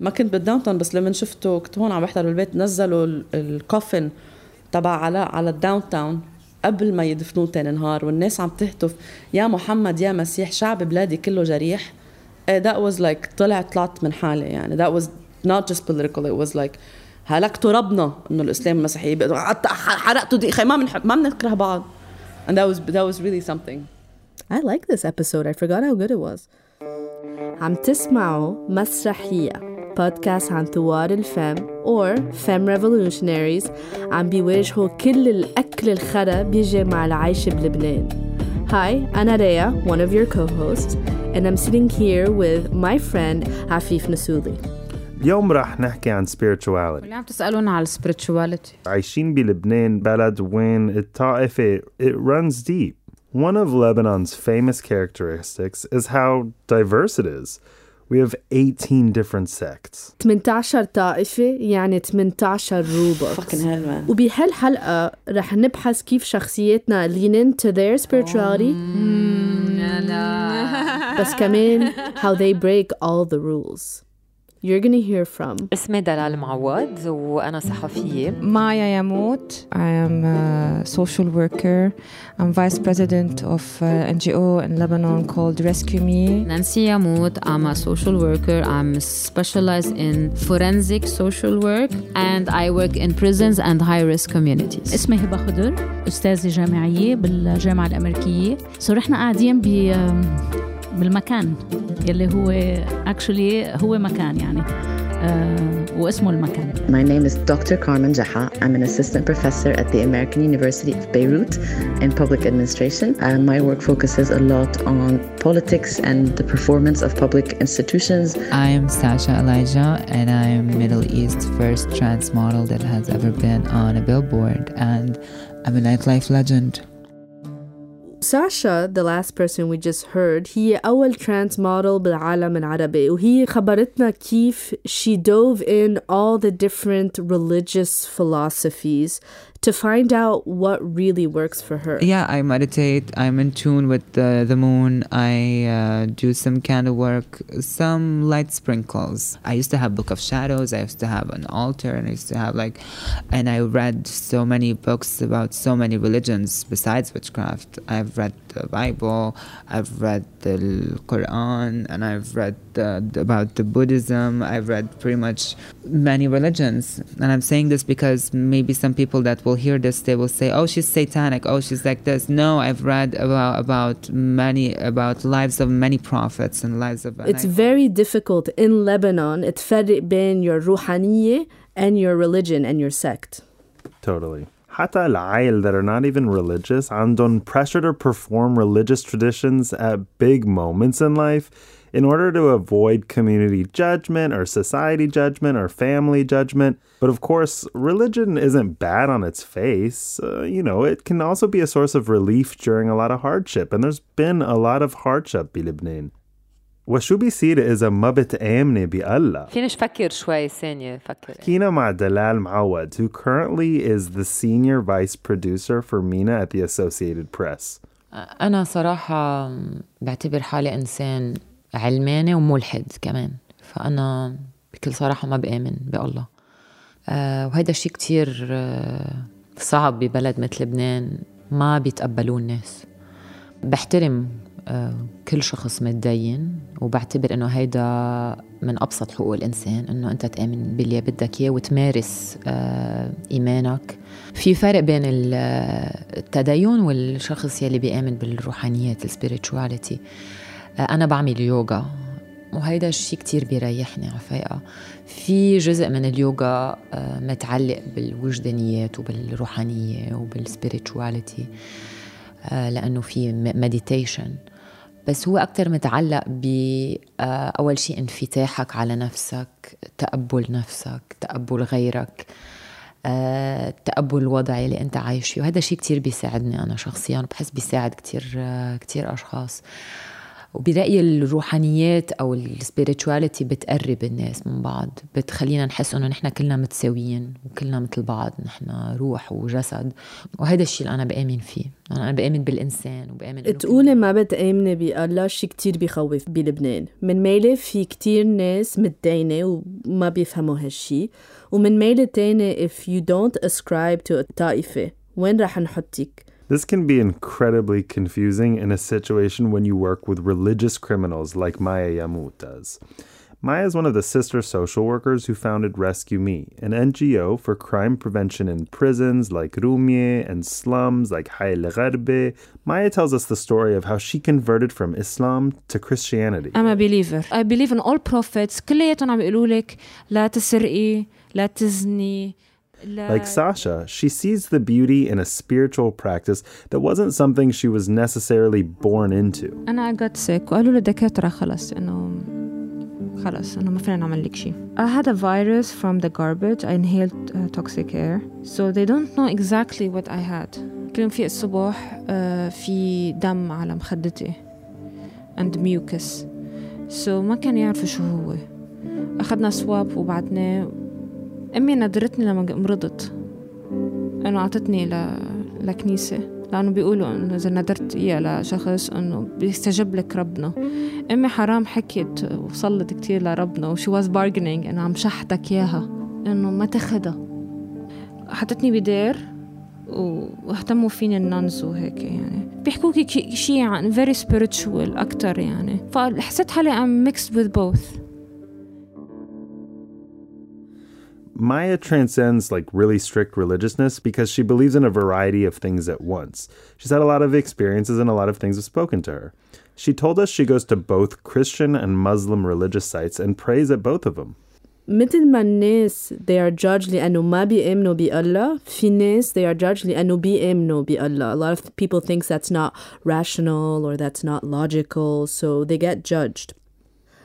ما كنت بالداون تاون بس لما شفته كنت هون عم بحضر بالبيت نزلوا ال coffin تبع علاء على ال downtown قبل ما يدفنوه تاني نهار والناس عم تهتف. يا محمد يا مسيح شعب بلادي كله جريح. that was like طلع طلعت من حالي يعني. that was not just political it was like هلكتوا ربنا إنه الإسلام المسيحي حرقتوا دي ما من ما بنكره بعض. and that was that was really something. I like this episode. I forgot how good it was. عم تسمعوا مسرحية. بودكاست عن ثوار الفم or Fem Revolutionaries عم بيواجهوا كل الأكل الخرا بيجي مع العيش بلبنان Hi, أنا ريا, one of your co-hosts, and I'm sitting here with my friend عفيف نسولي. اليوم راح نحكي عن spirituality. اللي عم تسألونا على spirituality. عايشين بلبنان بلد وين الطائفة it runs deep. One of Lebanon's famous characteristics is how diverse it is. We have 18 different sects. 18 طائفة يعني 18 روبوت. Fucking hell man. وبهالحلقة رح نبحث كيف شخصياتنا lean into their spirituality. بس كمان how they break all the rules. You're gonna hear from اسمي دلال معوض وأنا صحفية مايا يموت I am a social worker I'm vice president of an NGO in Lebanon called Rescue Me Nancy يموت I'm a social worker I'm specialized in forensic social work and I work in prisons and high risk communities اسمي هبة خضر أستاذة جامعية بالجامعة الأمريكية سو رحنا قاعدين ب بالمكان يلي هو actually هو مكان يعني uh, واسمه المكان. My name is Dr. Carmen Jaha. I'm an assistant professor at the American University of Beirut in public administration. Uh, my work focuses a lot on politics and the performance of public institutions. I am Sasha Elijah and I am Middle East's first trans model that has ever been on a billboard and I'm a nightlife legend. ساشا the last person we just heard هي أول trans model بالعالم العربي وهي خبرتنا كيف she dove in all the different religious philosophies to find out what really works for her. Yeah, I meditate. I'm in tune with the, the moon. I uh, do some candle work, some light sprinkles. I used to have Book of Shadows. I used to have an altar, and I used to have like, and I read so many books about so many religions besides witchcraft. I've read the Bible, I've read the Quran, and I've read the, about the Buddhism. I've read pretty much many religions. And I'm saying this because maybe some people that will hear this, they will say, oh, she's satanic. Oh, she's like this. No, I've read about, about many, about lives of many prophets and lives of. It's very difficult in Lebanon. It's fed between your ruhaniye and your religion and your sect. Totally. حتى العائل that are not even religious عندهم pressure to perform religious traditions at big moments in life in order to avoid community judgment or society judgment or family judgment. But of course, religion isn't bad on its face. Uh, you know, it can also be a source of relief during a lot of hardship, and there's been a lot of hardship بلبنان. وشو بيصير إذا ما بتآمني بالله؟ فيني فكر شوي ثانية فكر حكينا مع دلال معود who currently is the senior vice producer for Mina at the Associated Press. أنا صراحة بعتبر حالي إنسان علماني وملحد كمان. فأنا بكل صراحة ما بآمن بالله. أه وهيدا الشيء كتير أه صعب ببلد مثل لبنان. ما بيتقبلوه الناس. بحترم كل شخص متدين وبعتبر إنه هيدا من أبسط حقوق الإنسان إنه أنت تأمن باللي بدك إياه وتمارس آه، إيمانك. في فرق بين التدين والشخص يلي بيأمن بالروحانيات ال spirituality أنا بعمل يوغا وهيدا الشيء كتير بيريحني على في جزء من اليوغا آه، متعلق بالوجدانيات وبالروحانية وبال spirituality آه، لأنه في meditation بس هو أكتر متعلق بأول آه، شيء انفتاحك على نفسك تقبل نفسك تقبل غيرك تقبل الوضع اللي أنت عايش فيه. وهذا شيء كتير بيساعدني أنا شخصيا بحس بيساعد كتير كتير أشخاص. وبرأيي الروحانيات أو السبيريتواليتي بتقرب الناس من بعض بتخلينا نحس إنه نحن كلنا متساويين وكلنا مثل بعض نحن روح وجسد. وهذا الشيء اللي أنا بآمن فيه. أنا بآمن بالإنسان وبآمن تقولي ما بتآمني بالله شي كتير بيخوف بلبنان. من ميلة في كتير ناس متدينة وما بيفهموا هالشي. ومن ميلة تاني if you don't ascribe to a طائفة وين رح نحطك؟ This can be incredibly confusing in a situation when you work with religious criminals like Maya Yamut does. Maya is one of the sister social workers who founded Rescue Me, an NGO for crime prevention in prisons like Rumye and slums like Hayl Gharbe. Maya tells us the story of how she converted from Islam to Christianity. I'm a believer. I believe in all prophets. كلياتهم عم بيقولوا لك لا تسرقي، لا تزني، Like Sasha, she sees the beauty in a spiritual practice that wasn't something she was necessarily born into. أنا got sick وقالوا لي الدكاترة خلص إنه خلص إنه ما فينا نعمل لك شيء. I had a virus from the garbage. I inhaled uh, toxic air. So they don't know exactly what I had. كل يوم في الصبح uh, في دم على مخدتي and mucus. So ما كان يعرفوا شو هو. أخذنا سواب وبعدناه أمي نادرتني لما مرضت. إنه أعطتني ل... لكنيسة لأنه بيقولوا إنه إذا نادرت إياها لشخص إنه بيستجب لك ربنا. أمي حرام حكيت وصلت كتير لربنا و she was bargaining إنه عم شحتك إياها. إنه ما تاخدها. حطتني بدير واهتموا فيني النانز وهيك يعني. بيحكوكي شيء عن very spiritual أكتر يعني. فحسيت حالي I'm mixed with both. Maya transcends like really strict religiousness because she believes in a variety of things at once. She's had a lot of experiences and a lot of things have spoken to her. She told us she goes to both Christian and Muslim religious sites and prays at both of them. مثل ما الناس they are judged لأنه ما بيؤمنوا بالله في ناس they are judged لأنه بيؤمنوا بالله a lot of people think that's not rational or that's not logical so they get judged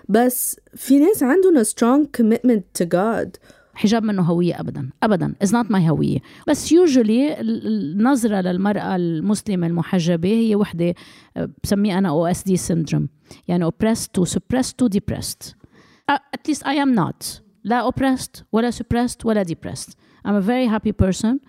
بس في ناس عندهم a strong commitment to God حجاب منه هوية أبدا أبدا. Is not my هوية. بس usually النظرة للمرأة المسلمة المحجبة هي وحدة بسميه أنا OSD syndrome. يعني oppressed to suppressed to depressed. At least I am not. لا oppressed ولا suppressed ولا depressed. I'm a very happy person.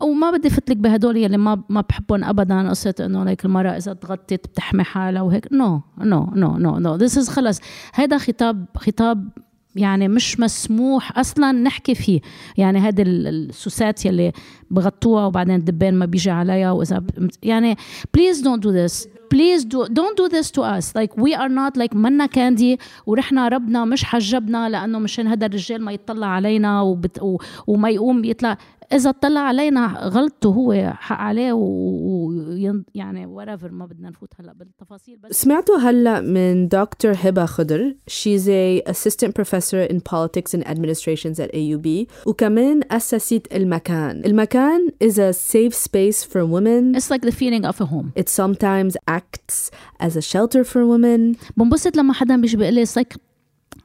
وما بدي فتلك بهدول يلي ما ما بحبهم ابدا قصة إنه ليك المرأة إذا تغطت بتحمي حالها وهيك. no no no no no this is خلص. هذا خطاب خطاب يعني مش مسموح أصلا نحكي فيه. يعني هذه السوسات يلي بغطوها وبعدين الدبان ما بيجي عليها وإذا يعني please don't do this please do don't do this to us. Like we are not like منا candy ورحنا ربنا مش حجبنا لأنه مشان هذا الرجال ما يطلع علينا وبت و... وما يقوم يطلع. اذا اطلع علينا غلطته هو حق عليه ويعني whatever ما بدنا نفوت هلا بالتفاصيل بس سمعتوا هلا من دكتور هبه خضر she's a assistant professor in politics and administrations at AUB وكمان اسست المكان المكان is a safe space for women it's like the feeling of a home it sometimes acts as a shelter for women بنبسط لما حدا بيجي بيقول لي like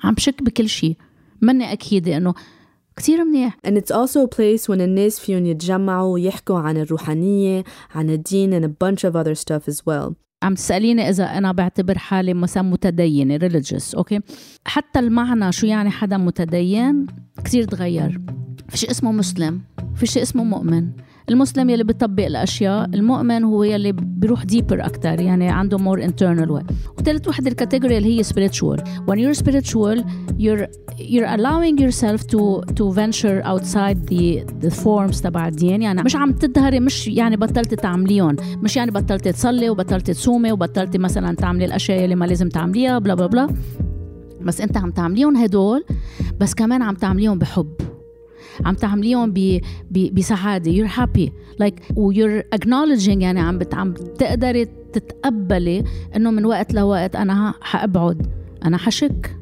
عم بشك بكل شيء ماني اكيده انه كتير منيح. And it's also a place when الناس فيهم يتجمعوا ويحكوا عن الروحانية عن الدين and a bunch of other stuff as well. عم تسأليني إذا أنا بعتبر حالي مثلا متدينة religious okay حتى المعنى شو يعني حدا متدين؟ كتير تغير. في شيء اسمه مسلم في شيء اسمه مؤمن. المسلم يلي بيطبق الأشياء المؤمن هو يلي بيروح deeper أكثر يعني عنده more internal way وثالث وحدة الكاتيجوري اللي هي spiritual. When you're spiritual you're you're allowing yourself to to venture outside the the forms تبع الدين. يعني مش عم تظهري مش يعني بطلتي تعمليهم. مش يعني بطلتي تصلي وبطلتي تصومي وبطلتي مثلا تعملي الأشياء اللي ما لازم تعمليها بلا بلا بلا بس أنت عم تعمليهم هدول بس كمان عم تعمليهم بحب. عم تعمليهم بسعاده you're happy like you're acknowledging يعني عم عم تقدري تتقبلي انه من وقت لوقت انا حابعد انا حشك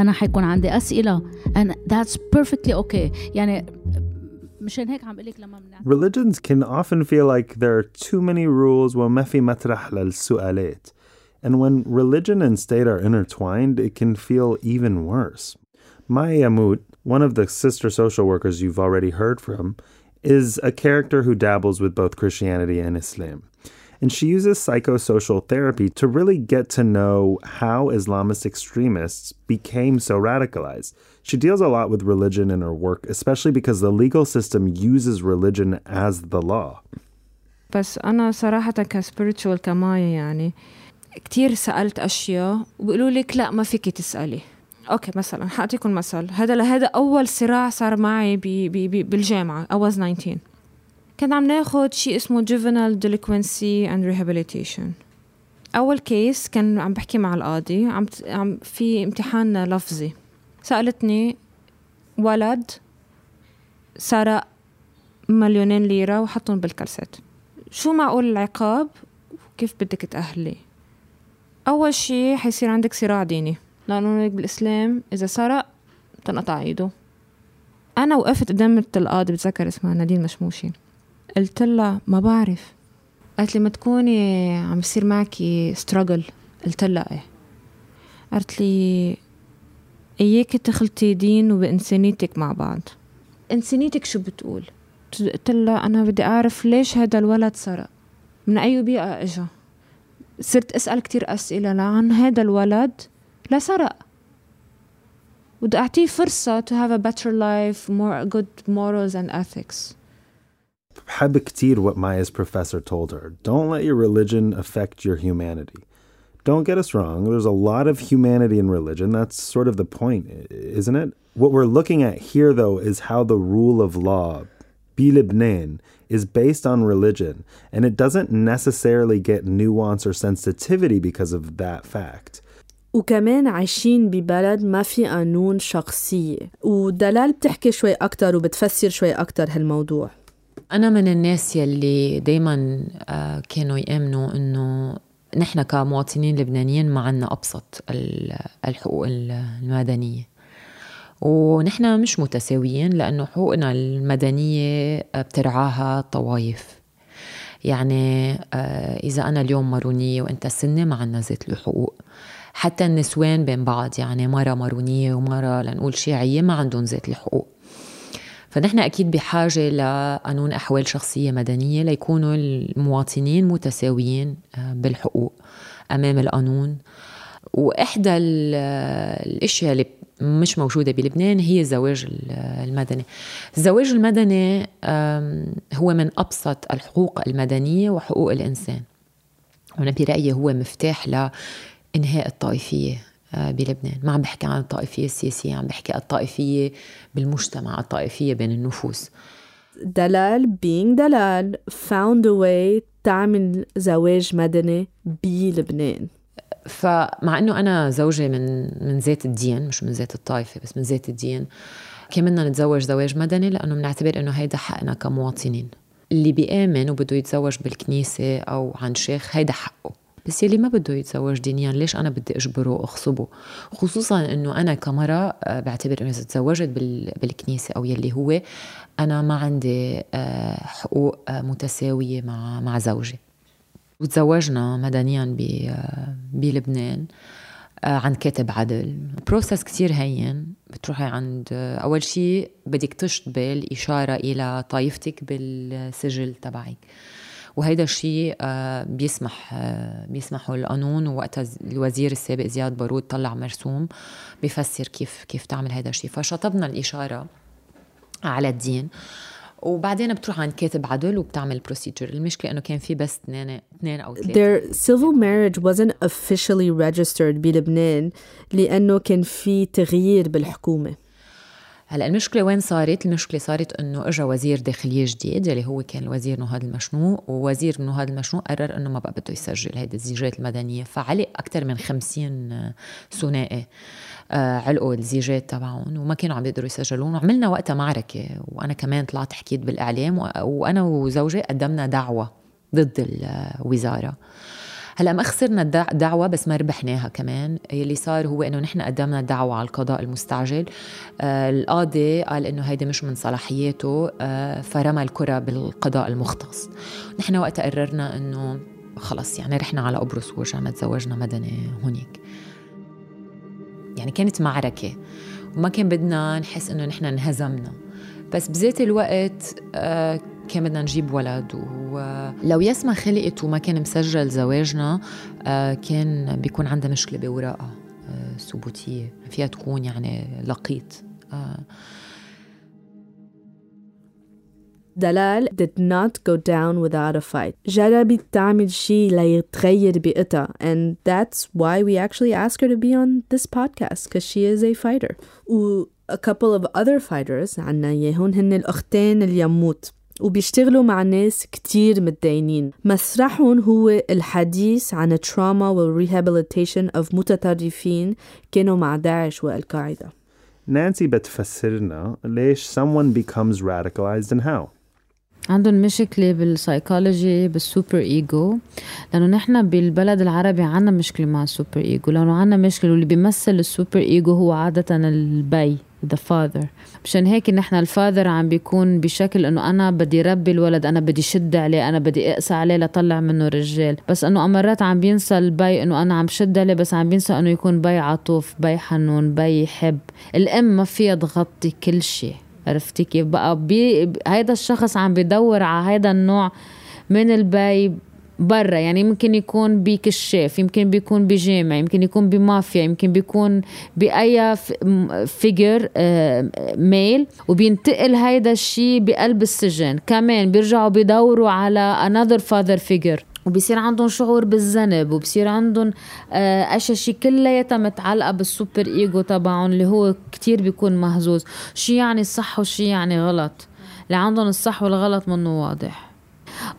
انا حيكون عندي اسئله and that's perfectly okay يعني مشان هيك عم لما Religions can often feel like there are too many rules وما في مطرح للسؤالات and when religion and state are intertwined it can feel even worse Maya Yamut one of the sister social workers you've already heard from, is a character who dabbles with both Christianity and Islam. and she uses psychosocial therapy to really get to know how Islamist extremists became so radicalized. She deals a lot with religion in her work, especially because the legal system uses religion as the law. بس أنا صراحة كسبيريتشوال كمايا يعني كتير سألت أشياء وبيقولوا لك لا ما فيك تسألي أوكي مثلا حأعطيكم مثل. هذا هذا أول صراع صار معي بي بي بي بالجامعة I was 19 كان عم ناخد شيء اسمه juvenile delinquency and rehabilitation. أول كيس كان عم بحكي مع القاضي عم عم في امتحان لفظي. سألتني ولد سرق مليونين ليرة وحطهم بالكلسات شو معقول العقاب؟ وكيف بدك تأهلي؟ أول شي حيصير عندك صراع ديني. لأنه بالإسلام. إذا سرق تنقطع إيده أنا وقفت قدام القاضي بتذكر اسمها نادين مشموشي. قلت لها ما بعرف. قالت لي ما تكوني عم بصير معكي ستراجل قلت لها إيه. قالت لي اياك تخلطي دين وبإنسانيتك مع بعض. إنسانيتك شو بتقول؟ قلت لها أنا بدي أعرف ليش هذا الولد سرق؟ من أي بيئة إجا؟ صرت أسأل كتير أسئلة لعن هذا الولد لا سرق بدي أعطيه فرصة to have a better life more good morals and ethics بحب كتير what Maya's professor told her. Don't let your religion affect your humanity. Don't get us wrong, there's a lot of humanity in religion. That's sort of the point, isn't it? What we're looking at here, though, is how the rule of law, bilibnen, is based on religion, and it doesn't necessarily get nuance or sensitivity because of that fact. وكمان عايشين ببلد ما في قانون شخصية ودلال بتحكي شوي أكتر وبتفسر شوي أكتر هالموضوع. أنا من الناس يلي دايما آه، كانوا يأمنوا إنه نحن كمواطنين لبنانيين ما عنا أبسط الحقوق المدنية. ونحن مش متساويين لأنه حقوقنا المدنية بترعاها طوايف. يعني آه، إذا أنا اليوم مارونية وأنت سنة ما عنا ذات الحقوق. حتى النسوان بين بعض يعني مرة مارونية ومرة لنقول شيعية ما عندهم ذات الحقوق. فنحن أكيد بحاجة لقانون أحوال شخصية مدنية ليكونوا المواطنين متساويين آه، بالحقوق أمام القانون. وإحدى الأشياء اللي مش موجودة بلبنان هي الزواج المدني. الزواج المدني هو من أبسط الحقوق المدنية وحقوق الإنسان. وأنا برأيي هو مفتاح لإنهاء الطائفية آه، بلبنان. ما عم بحكي عن الطائفية السياسية عم بحكي الطائفية بالمجتمع الطائفية بين النفوس. دلال being دلال found a way تعمل زواج مدني بلبنان. فمع إنه أنا زوجة من من ذات الدين مش من ذات الطائفة بس من ذات الدين بدنا نتزوج زواج مدني لأنه بنعتبر إنه هيدا حقنا كمواطنين. اللي بيآمن وبده يتزوج بالكنيسة أو عن شيخ هيدا حقه. بس يلي ما بده يتزوج دينيا. ليش أنا بدي أجبره واغصبه خصوصا إنه أنا كمرة آه، بعتبر إنه إذا تزوجت بالكنيسة أو يلي هو أنا ما عندي آه، حقوق آه، متساوية مع مع زوجي. وتزوجنا مدنيا بلبنان عند كاتب عدل. بروسس كتير هين. بتروحي عند أول شيء بدك تشطبي إشارة إلى طائفتك بالسجل تبعك. وهيدا الشيء آه، بيسمح آه، بيسمحوا القانون ووقتها الوزير السابق زياد بارود طلع مرسوم بيفسر كيف كيف تعمل هيدا الشيء فشطبنا الإشارة على الدين. وبعدين بتروح عند كاتب عدل وبتعمل procedure المشكلة إنه كان في بس اثنين اثنين أو ثلاثة. Their civil marriage wasn't officially registered بلبنان لأنه كان في تغيير بالحكومة. هلا المشكلة وين صارت؟ المشكلة صارت إنه اجى وزير داخلية جديد اللي هو كان الوزير نهاد المشنوق ووزير نهاد المشنوق قرر إنه ما بقى بده يسجل هيدي الزيجات المدنية. فعلق أكثر من خمسين ثنائي آه علقوا الزيجات تبعهم وما كانوا عم يقدروا يسجلون. وعملنا وقتها معركة وأنا كمان طلعت حكيت بالإعلام وأنا وزوجي قدمنا دعوة ضد الوزاره هلا ما خسرنا الدعوه بس ما ربحناها كمان. اللي صار هو إنه نحن قدمنا دعوة على القضاء المستعجل. آه القاضي قال إنه هيدي مش من صلاحياته آه فرمى الكرة بالقضاء المختص. نحن وقتها قررنا إنه خلص يعني رحنا على قبرص ورجعنا تزوجنا مدني هونيك. يعني كانت معركة. وما كان بدنا نحس إنه نحن انهزمنا. بس بذات الوقت آه كان بدنا نجيب ولد. ولو يسمى خلقت وما كان مسجل زواجنا آه، كان بيكون عندها مشكلة بوراقها آه، ثبوتية. فيها تكون يعني لقيط آه، دلال did not go down without a fight. جربت تعمل شيء ليتغير بيئتها and that's why we actually asked her to be on this podcast because she is a fighter. و a couple of other fighters عنا يهون هن الأختين اليموت وبيشتغلوا مع ناس كتير متدينين. مسرحهم هو الحديث عن التراما والريهابيليتيشن of متطرفين كانوا مع داعش والقاعدة. نانسي بتفسرنا ليش someone becomes radicalized and how. عندهم مشكلة بال psychology بال superego لأنه نحن بالبلد العربي عنا مشكلة مع ال superego لأنه عنا مشكلة واللي بيمثل ال superego هو عادة البي. The father. مشان هيك نحن ال father عم بيكون بشكل إنه أنا بدي ربي الولد أنا بدي شد عليه أنا بدي أقسى عليه لطلع منه رجال. بس إنه امرات عم بينسى البي إنه أنا عم شد عليه بس عم بينسى إنه يكون بي عطوف بي حنون بي يحب الأم ما فيها تغطي كل شيء. عرفتي كيف؟ بقى بي هيدا الشخص عم بدور على هيدا النوع من البي برا يعني يمكن يكون بكشاف يمكن بيكون بجامع يمكن يكون بمافيا يمكن بيكون بأي figure male وبينتقل هيدا الشيء بقلب السجن. كمان بيرجعوا بيدوروا على another father figure. وبصير عندهم شعور بالذنب وبصير عندهم أشياء شيء كلياتها متعلقه بالسوبر إيجو تبعهم اللي هو كتير بيكون مهزوز. شو يعني الصح وشو يعني غلط. اللي عندهم الصح والغلط منه واضح.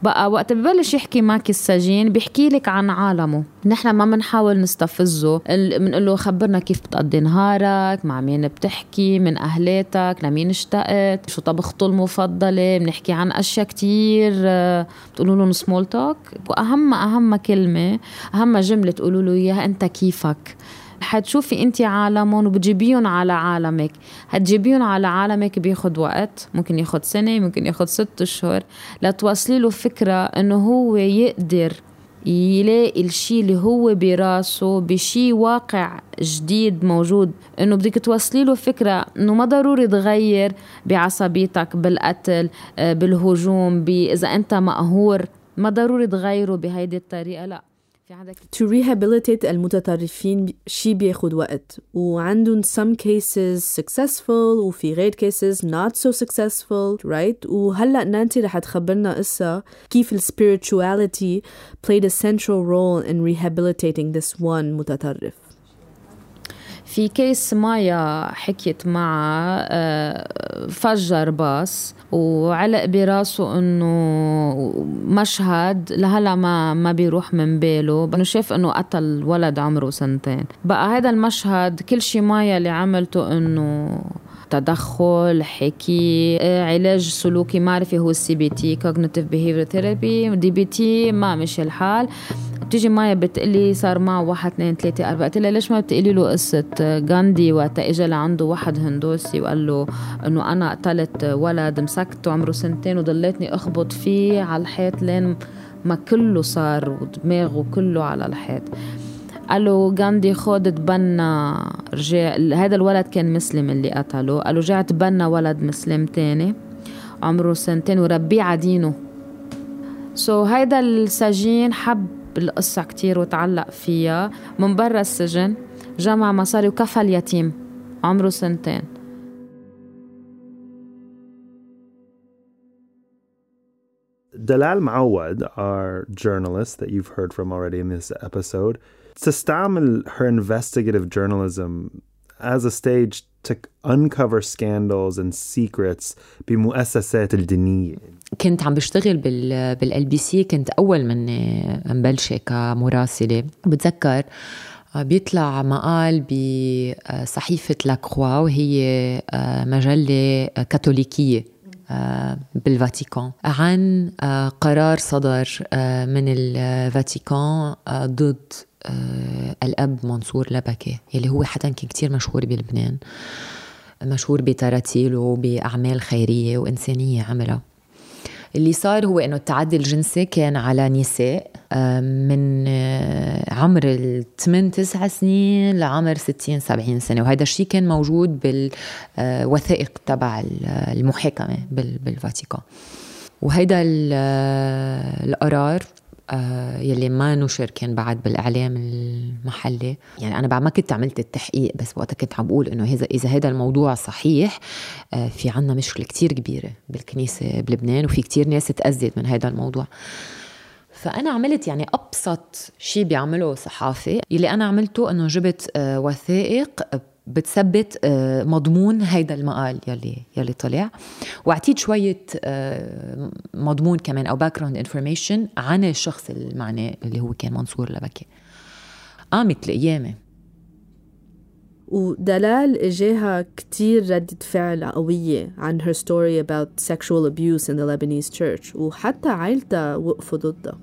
بقى وقت ببلش يحكي معك السجين بيحكي لك عن عالمه. نحن ما بنحاول نستفزه. بنقول له خبرنا كيف بتقضي نهارك مع مين بتحكي من أهلاتك لمين اشتقت شو طبخته المفضله بنحكي عن أشياء كتير. بتقولوا لهم سمول توك واهم أهم كلمة أهم جملة تقولوا له إياها أنت كيفك؟ حتشوفي انت عالمهم وبتجيبيهم على عالمك. هتجيبيهم على عالمك بياخد وقت ممكن ياخد سنة ممكن ياخد ست أشهر لتوصلي له فكرة إنه هو يقدر يلاقي الشيء اللي هو براسه بشيء واقع جديد موجود. إنه بدك توصلي له فكرة إنه ما ضروري تغير بعصبيتك بالقتل بالهجوم اذا أنت مقهور. ما ضروري تغيره بهيدي الطريقة لا. في عندك to rehabilitate المتطرفين شي بياخد وقت وعندهم some cases successful وفي غير cases not so successful right وهلأ نانتي رح تخبرنا قصة كيف ال spirituality played a central role in rehabilitating this one متطرف في كيس مايا حكيت معها فجر باص وعلق براسه إنه مشهد لهلا ما ما بيروح من باله. انه شاف إنه قتل ولد عمره سنتين. بقى هذا المشهد كل شي مايا اللي عملته إنه تدخل حكي علاج سلوكي معرفي هو ال CBT cognitive behavior therapy DBT ما مشي الحال. بتيجي مايا بتقلي صار معه واحد اثنين ثلاثة أربعة. قلت لها ليش ما بتقلي له قصة غاندي وقت إجا لعنده واحد هندوسي وقال له إنه أنا قتلت ولد مسكته عمره سنتين وضليتني أخبط فيه على الحيط لين ما كله صار ودماغه كله على الحيط. قال له غاندي خود تبنى رجع هذا الولد كان مسلم اللي قتله قال له رجع تبنى ولد مسلم تاني عمره سنتين وربيه عدينه. سو so هيدا السجين حب القصة كتير وتعلق فيها. من برا السجن جمع مصاري وكفى اليتيم عمره سنتين. Dalal Mawad, our journalist that you've heard from already in this episode, تستعمل her investigative journalism as a stage to uncover scandals and secrets بمؤسسات الدينية. كنت عم بشتغل بال بال LBC كنت أول من مبلشه كمراسلة. بتذكر بيطلع مقال بصحيفة La Croix وهي مجلة كاثوليكية بالفاتيكان. عن قرار صدر من الفاتيكان ضد الأب منصور لبكة يلي هو كان كتير مشهور بلبنان مشهور بتراتيله بأعمال خيرية وإنسانية عملها. اللي صار هو إنه التعدي الجنسي كان على نساء من عمر الثمان تسع سنين لعمر 60 70 سنة. وهذا الشيء كان موجود بالوثائق تبع المحاكمة بالفاتيكان. وهيدا القرار آه يلي ما نشر كان بعد بالإعلام المحلي. يعني أنا بعد ما كنت عملت التحقيق بس وقتها كنت عم بقول إنه اذا إذا هذا الموضوع صحيح آه في عنا مشكلة كتير كبيرة بالكنيسة بلبنان وفي كتير ناس تأذت من هذا الموضوع. فأنا عملت يعني أبسط شيء بيعمله صحافي يلي أنا عملته إنه جبت آه وثائق بتثبت آه، مضمون هيدا المقال يلي يلي طلع. وأعطيت شوية آه، مضمون كمان أو background information عن الشخص المعني اللي هو كان منصور لبكي. قامت القيامة. ودلال إجاها كتير ردة فعل قوية عن her story about sexual abuse in the Lebanese church وحتى عائلتها وقفوا ضدها.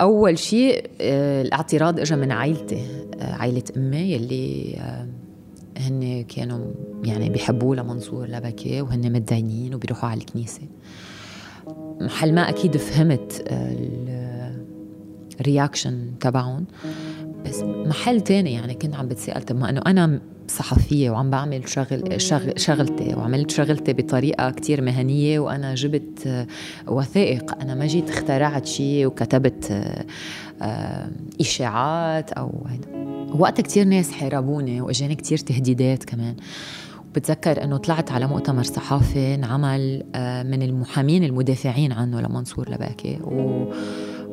أول شيء آه، الاعتراض إجا من عائلتي عائلة أمي يلي هن كانوا يعني بيحبوه لمنصور لبكي وهن متدينين وبيروحوا على الكنيسة. محل ما أكيد فهمت الرياكشن تبعهم. بس محل تاني يعني كنت عم بتسأل طب ما إنه أنا صحفية وعم بعمل شغل شغل شغلتي وعملت شغلتي بطريقة كتير مهنية وأنا جبت وثائق. أنا ما جيت اخترعت شيء وكتبت آه، إشاعات أو هيدا. وقتها كتير ناس حاربوني وإجاني كتير تهديدات كمان. بتذكر إنه طلعت على مؤتمر صحافي انعمل آه، من المحامين المدافعين عنه لمنصور لباكي. و...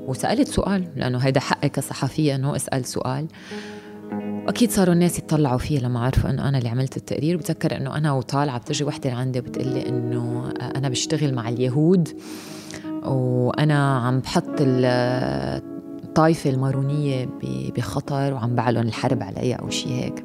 وسألت سؤال لأنه هيدا حقي كصحفية إنه اسال سؤال. واكيد صاروا الناس يتطلعوا فيه لما عرفوا إنه أنا اللي عملت التقرير. بتذكر إنه أنا وطالعة بتجي وحدة لعندي بتقلي إنه آه، أنا بشتغل مع اليهود وأنا عم بحط الطائفة المارونية بخطر وعم بعلن الحرب عليها أو شيء هيك.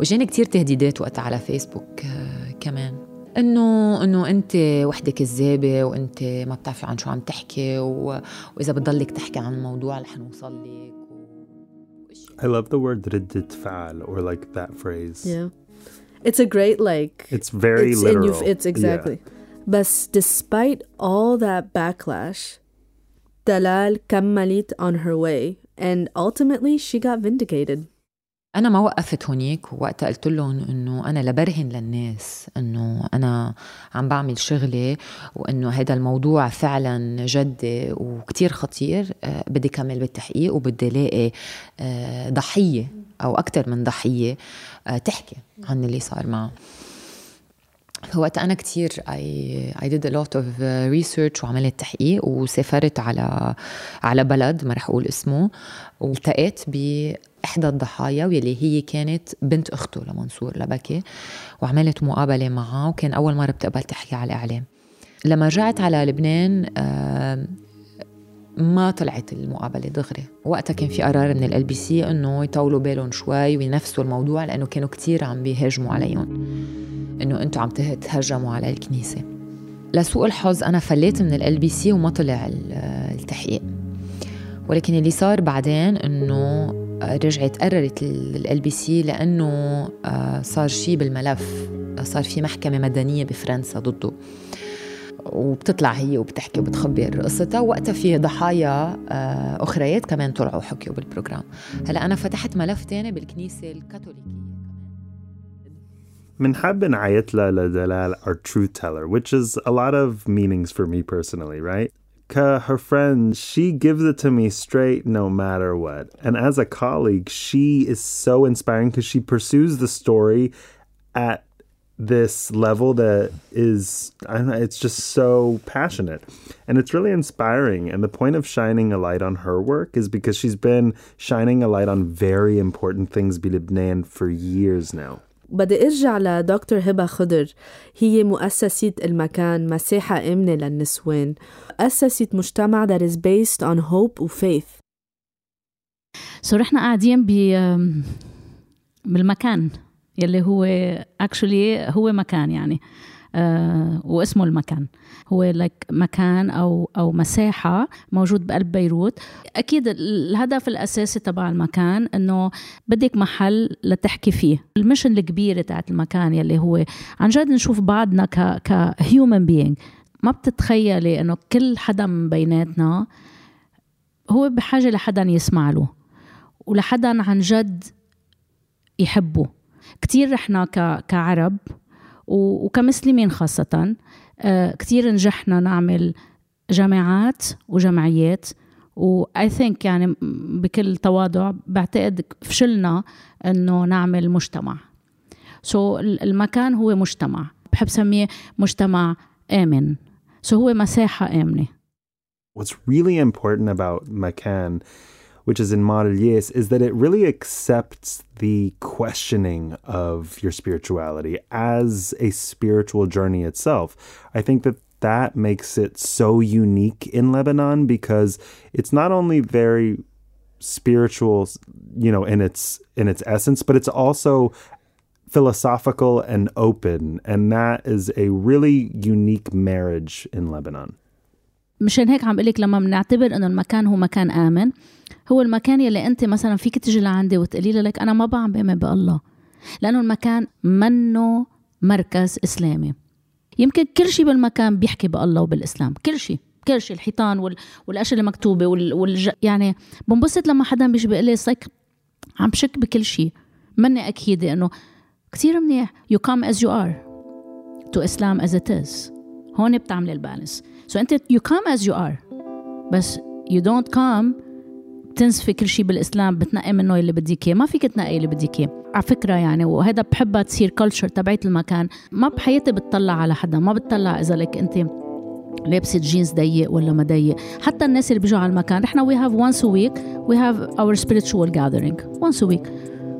وجاني كتير تهديدات وقتها على فيسبوك آه، كمان. انه انه انت وحده كذابه وانت ما بتعرفي عن شو عم تحكي و... واذا بتضلك تحكي عن الموضوع رح نوصل لك و... I love the word ردة فعل or like that phrase. Yeah. It's a great like It's very it's literal. In you, it's exactly. Yeah. But despite all that backlash, Dalal كملت on her way and ultimately she got vindicated. أنا ما وقفت هونيك ووقتها قلت لهم إنه أنا لبرهن للناس إنه أنا عم بعمل شغلي وإنه هذا الموضوع فعلا جدي وكتير خطير. آه، بدي كمل بالتحقيق وبدي لاقي آه، ضحية أو أكثر من ضحية آه، تحكي عن اللي صار معها فوقت أنا كتير I, I did a lot of research وعملت تحقيق وسافرت على على بلد ما رح أقول اسمه والتقيت بإحدى الضحايا واللي هي كانت بنت أخته لمنصور لبكي وعملت مقابلة معها وكان أول مرة بتقبل تحكي على الإعلام. لما رجعت على لبنان ما طلعت المقابلة دغري. وقتها كان في قرار من LBC إنه يطولوا بالهم شوي وينفسوا الموضوع لأنه كانوا كتير عم بيهاجموا عليهم. إنه أنتم عم تهجموا على الكنيسة. لسوء الحظ أنا فليت من LBC وما طلع التحقيق. ولكن اللي صار بعدين إنه رجعت قررت LBC لأنه آه، صار شيء بالملف. صار في محكمة مدنية بفرنسا ضده. وبتطلع هي وبتحكي وبتخبر قصتها. وقتها في ضحايا آه، أخريات كمان طلعوا حكيوا بال program. هلأ أنا فتحت ملف تاني بالكنيسة الكاثوليكية. Minhab bin Ayatla Dalal are truth teller, which is a lot of meanings for me personally, right? Ka, her friend, she gives it to me straight no matter what. And as a colleague, she is so inspiring because she pursues the story at this level that is I don't know, it's just so passionate and it's really inspiring and the point of shining a light on her work is because she's been shining a light on very important things in Lebanon for years now بدي ارجع لدكتور هبة خضر. هي مؤسسة المكان مساحة آمنة للنسوان. أسست مجتمع that is based on hope و faith. سو رحنا قاعدين ب بالمكان يلي هو actually هو مكان يعني. واسمه المكان. هو لك مكان أو أو مساحة موجود بقلب بيروت. أكيد الهدف الأساسي تبع المكان إنه بدك محل لتحكي فيه. المشن الكبيرة تاعت المكان يلي هو عن جد نشوف بعضنا ك كهيومن بينج ما بتتخيلي إنه كل حدا من بيناتنا هو بحاجة لحدا يسمع له ولحدا عن جد يحبه. كتير رحنا كعرب وكمسلمين خاصة. آه كتير نجحنا نعمل جامعات وجمعيات و I think يعني بكل تواضع بعتقد فشلنا إنه نعمل مجتمع. سو so المكان هو مجتمع. بحب سميه مجتمع آمن. سو so هو مساحة آمنة. What's really important about Makan, which is in Modeliers, is that it really accepts the questioning of your spirituality as a spiritual journey itself. I think that that makes it so unique in Lebanon because it's not only very spiritual, you know, in its in its essence, but it's also philosophical and open, and that is a really unique marriage in Lebanon. مشان هيك عم لك لما بنعتبر إنه المكان هو مكان آمن هو المكان يلي أنت مثلا فيك تجي لعندي وتقولي لك أنا ما بعم بأمن بالله. لأنه المكان منه مركز إسلامي. يمكن كل شيء بالمكان بيحكي بالله وبالإسلام. كل شيء كل شيء الحيطان وال... والأشياء اللي مكتوبه وال... والج... يعني بنبسط لما حدا بيجي بيقول لي سايك عم بشك بكل شيء ماني أكيدة إنه كثير منيح. You come as you are. To Islam as it is. هون بتعملي ال balance. so so انت you come as you are. بس you don't come بتنسفي كل شيء بالإسلام بتنقي منه اللي بدك إياه. ما فيك تنقي اللي بدك إياه. على فكرة يعني وهذا بحبها تصير culture تبعت المكان. ما بحياتي بتطلع على حدا ما بتطلع إذا لك أنت لابسة جينز ضيق ولا ما ضيق. حتى الناس اللي بيجوا على المكان نحن we have once a week we have our spiritual gathering. Once a week.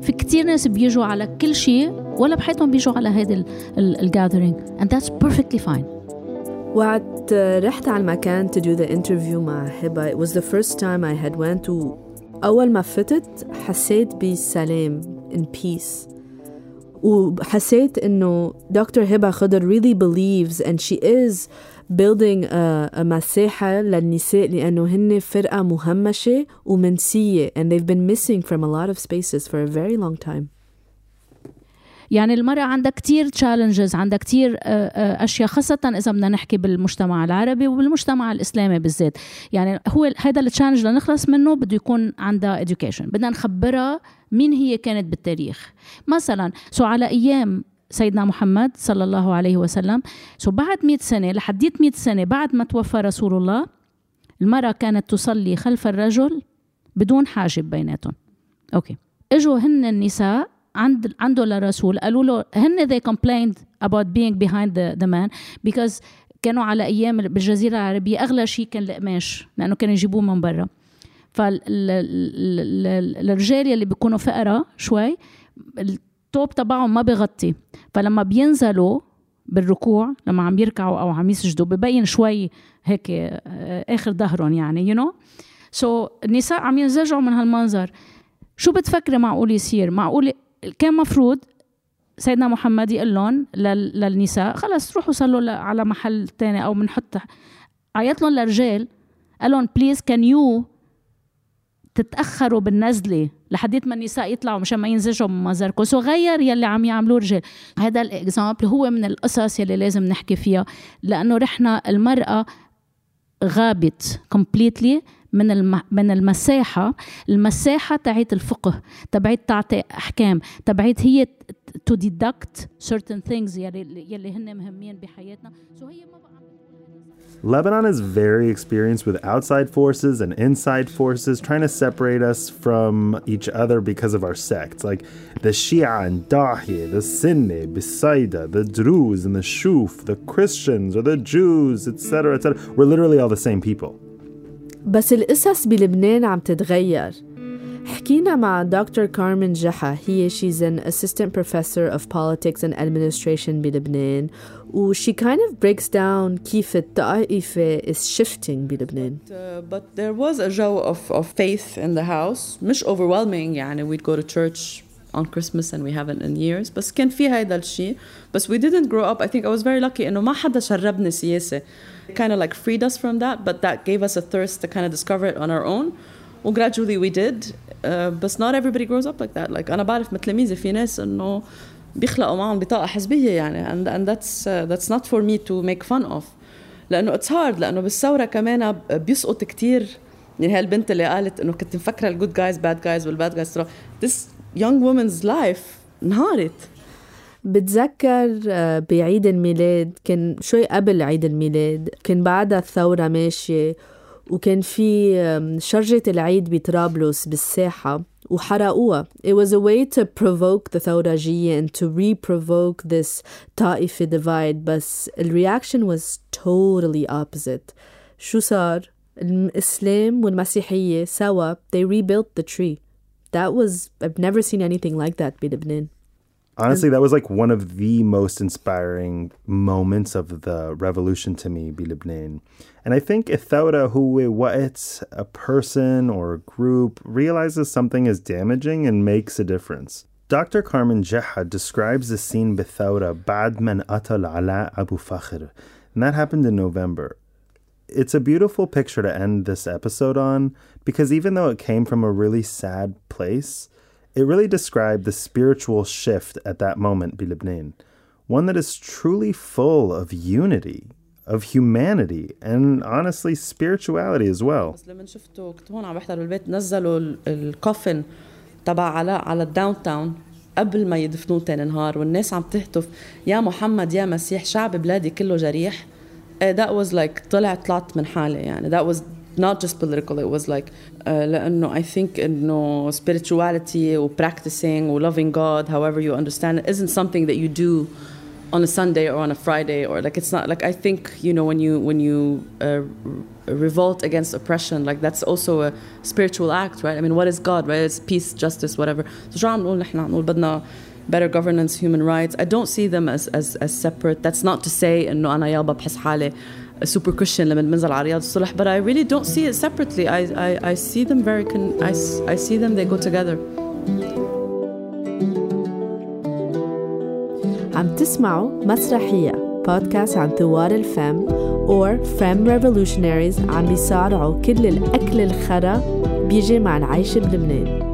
في كتير ناس بيجوا على كل شيء ولا بحياتهم بيجوا على هذا ال gathering and that's perfectly fine. وقت رحت على المكان to do the interview مع هبة it was the first time I had went و أول ما فتت حسيت بسلام in peace وحسيت إنه دكتور هبة خضر really believes and she is building a, a مساحة للنساء لأنه هن فرقة مهمشة ومنسية and they've been missing from a lot of spaces for a very long time يعني المرأة عندها كتير challenges عندها كتير أشياء خاصة إذا بدنا نحكي بالمجتمع العربي وبالمجتمع الإسلامي بالذات. يعني هو هذا ال challenge لنخلص منه بده يكون عندها education. بدنا نخبرها مين هي كانت بالتاريخ. مثلا so على أيام سيدنا محمد صلى الله عليه وسلم so بعد 100 سنة لحديت 100 سنة بعد ما توفى رسول الله المرأة كانت تصلي خلف الرجل بدون حاجب بيناتهم. okay. إجوا هن النساء عند عنده للرسول قالوا له هن they complained about being behind the, the man because كانوا على أيام بالجزيرة العربية أغلى شيء كان القماش لأنه كانوا يجيبوه من برا. فالرجال اللي بيكونوا فقراء شوي التوب تبعهم ما بغطي فلما بينزلوا بالركوع لما عم يركعوا أو عم يسجدوا ببين شوي هيك آخر ظهرهم يعني you know so النساء عم ينزعجوا من هالمنظر. شو بتفكري معقول يصير؟ معقول كان مفروض سيدنا محمد يقول لهم للنساء خلص روحوا صلوا على محل تاني أو بنحط عيط لهم للرجال قال لهم please can you تتأخروا بالنزلة لحديت ما النساء يطلعوا مشان ما ينزعجوا من منظركم so غير يلي عم يعملوه الرجال. هذا ال example هو من القصص يلي لازم نحكي فيها لأنه رحنا المرأة غابت completely من الم... من المساحه المساحه تاعت الفقه تبعت تعطي احكام تبعت هي تو ديدكت certain things يلي يلي هن مهمين بحياتنا سو هي ما بقى Lebanon is very experienced with outside forces and inside forces trying to separate us from each other because of our sects. Like the Shia and Dahi, the Sunni, Bisaida, the Druze and the Shuf, the Christians or the Jews, etc., etc. We're literally all the same people. بس القصص بلبنان عم تتغير حكينا مع دكتور كارمن جحا هي she's an assistant professor of politics and administration بلبنان و she kind of breaks down كيف الطائفة is shifting بلبنان But, uh, but there was a جو of, of faith in the house مش overwhelming يعني we'd go to church on Christmas and we haven't in years بس كان في هيدا الشيء بس we didn't grow up I think I was very lucky إنه ما حدا شربني سياسة kind of like freed us from that but that gave us a thirst to kind of discover it on our own و gradually we did uh, بس not everybody grows up like that like أنا بعرف من تلاميذي في ناس إنه بيخلقوا معهم بطاقة حزبية يعني and, and that's uh, that's not for me to make fun of لأنه it's hard لأنه بالثورة كمان بيسقط كتير يعني هالبنت اللي قالت إنه كنت مفكرة الجود جايز باد جايز والباد جايز this young woman's life انهارت بتذكر آه، بعيد الميلاد كان شوي قبل عيد الميلاد كان بعدها الثورة ماشية وكان في آم، شجرة العيد بطرابلس بالساحة وحرقوها. It was a way to provoke the ثورجية and to re-provoke this طائفة divide بس ال reaction was totally opposite. شو صار؟ الإسلام والمسيحية سوا they rebuilt the tree. that was I've never seen anything like that Bidabnin. Honestly, that was like one of the most inspiring moments of the revolution to me, Bilibnin. And I think if Ithauda who what a person or a group realizes something is damaging and makes a difference. Dr. Carmen Jeha describes the scene Bithauda Badman Atal Ala Abu Fakhr, and that happened in November It's a beautiful picture to end this episode on because even though it came from a really sad place, it really described the spiritual shift at that moment, Bilibnain. One that is truly full of unity, of humanity, and honestly, spirituality as well. بس لما شفته كنت هون عم بحضر بالبيت نزلوا ال- الكوفن تبع علاء على الداون تاون قبل ما يدفنوه تاني نهار والناس عم تهتف يا محمد يا مسيح شعب بلادي كله جريح Eh, that was like طلع طلعت من حالي يعني that was not just political it was like uh, لأنه I think إنه spirituality و practicing و loving God however you understand it isn't something that you do on a Sunday or on a Friday or like it's not like I think you know when you when you uh, revolt against oppression like that's also a spiritual act right I mean what is God right it's peace justice whatever so شو عم نقول نحن عم نقول بدنا better governance human rights I don't see them as as as separate that's not to say انه انا يابا بحس حالي a super Christian لما بنزل على رياض الصلح but I really don't see it separately I I, I see them very con- I, s- I see them they go together عم تسمعوا مسرحية بودكاست عن ثوار الفم or Femme Revolutionaries عم بيصارعوا كل الأكل الخرا بيجي مع العيش بلبنان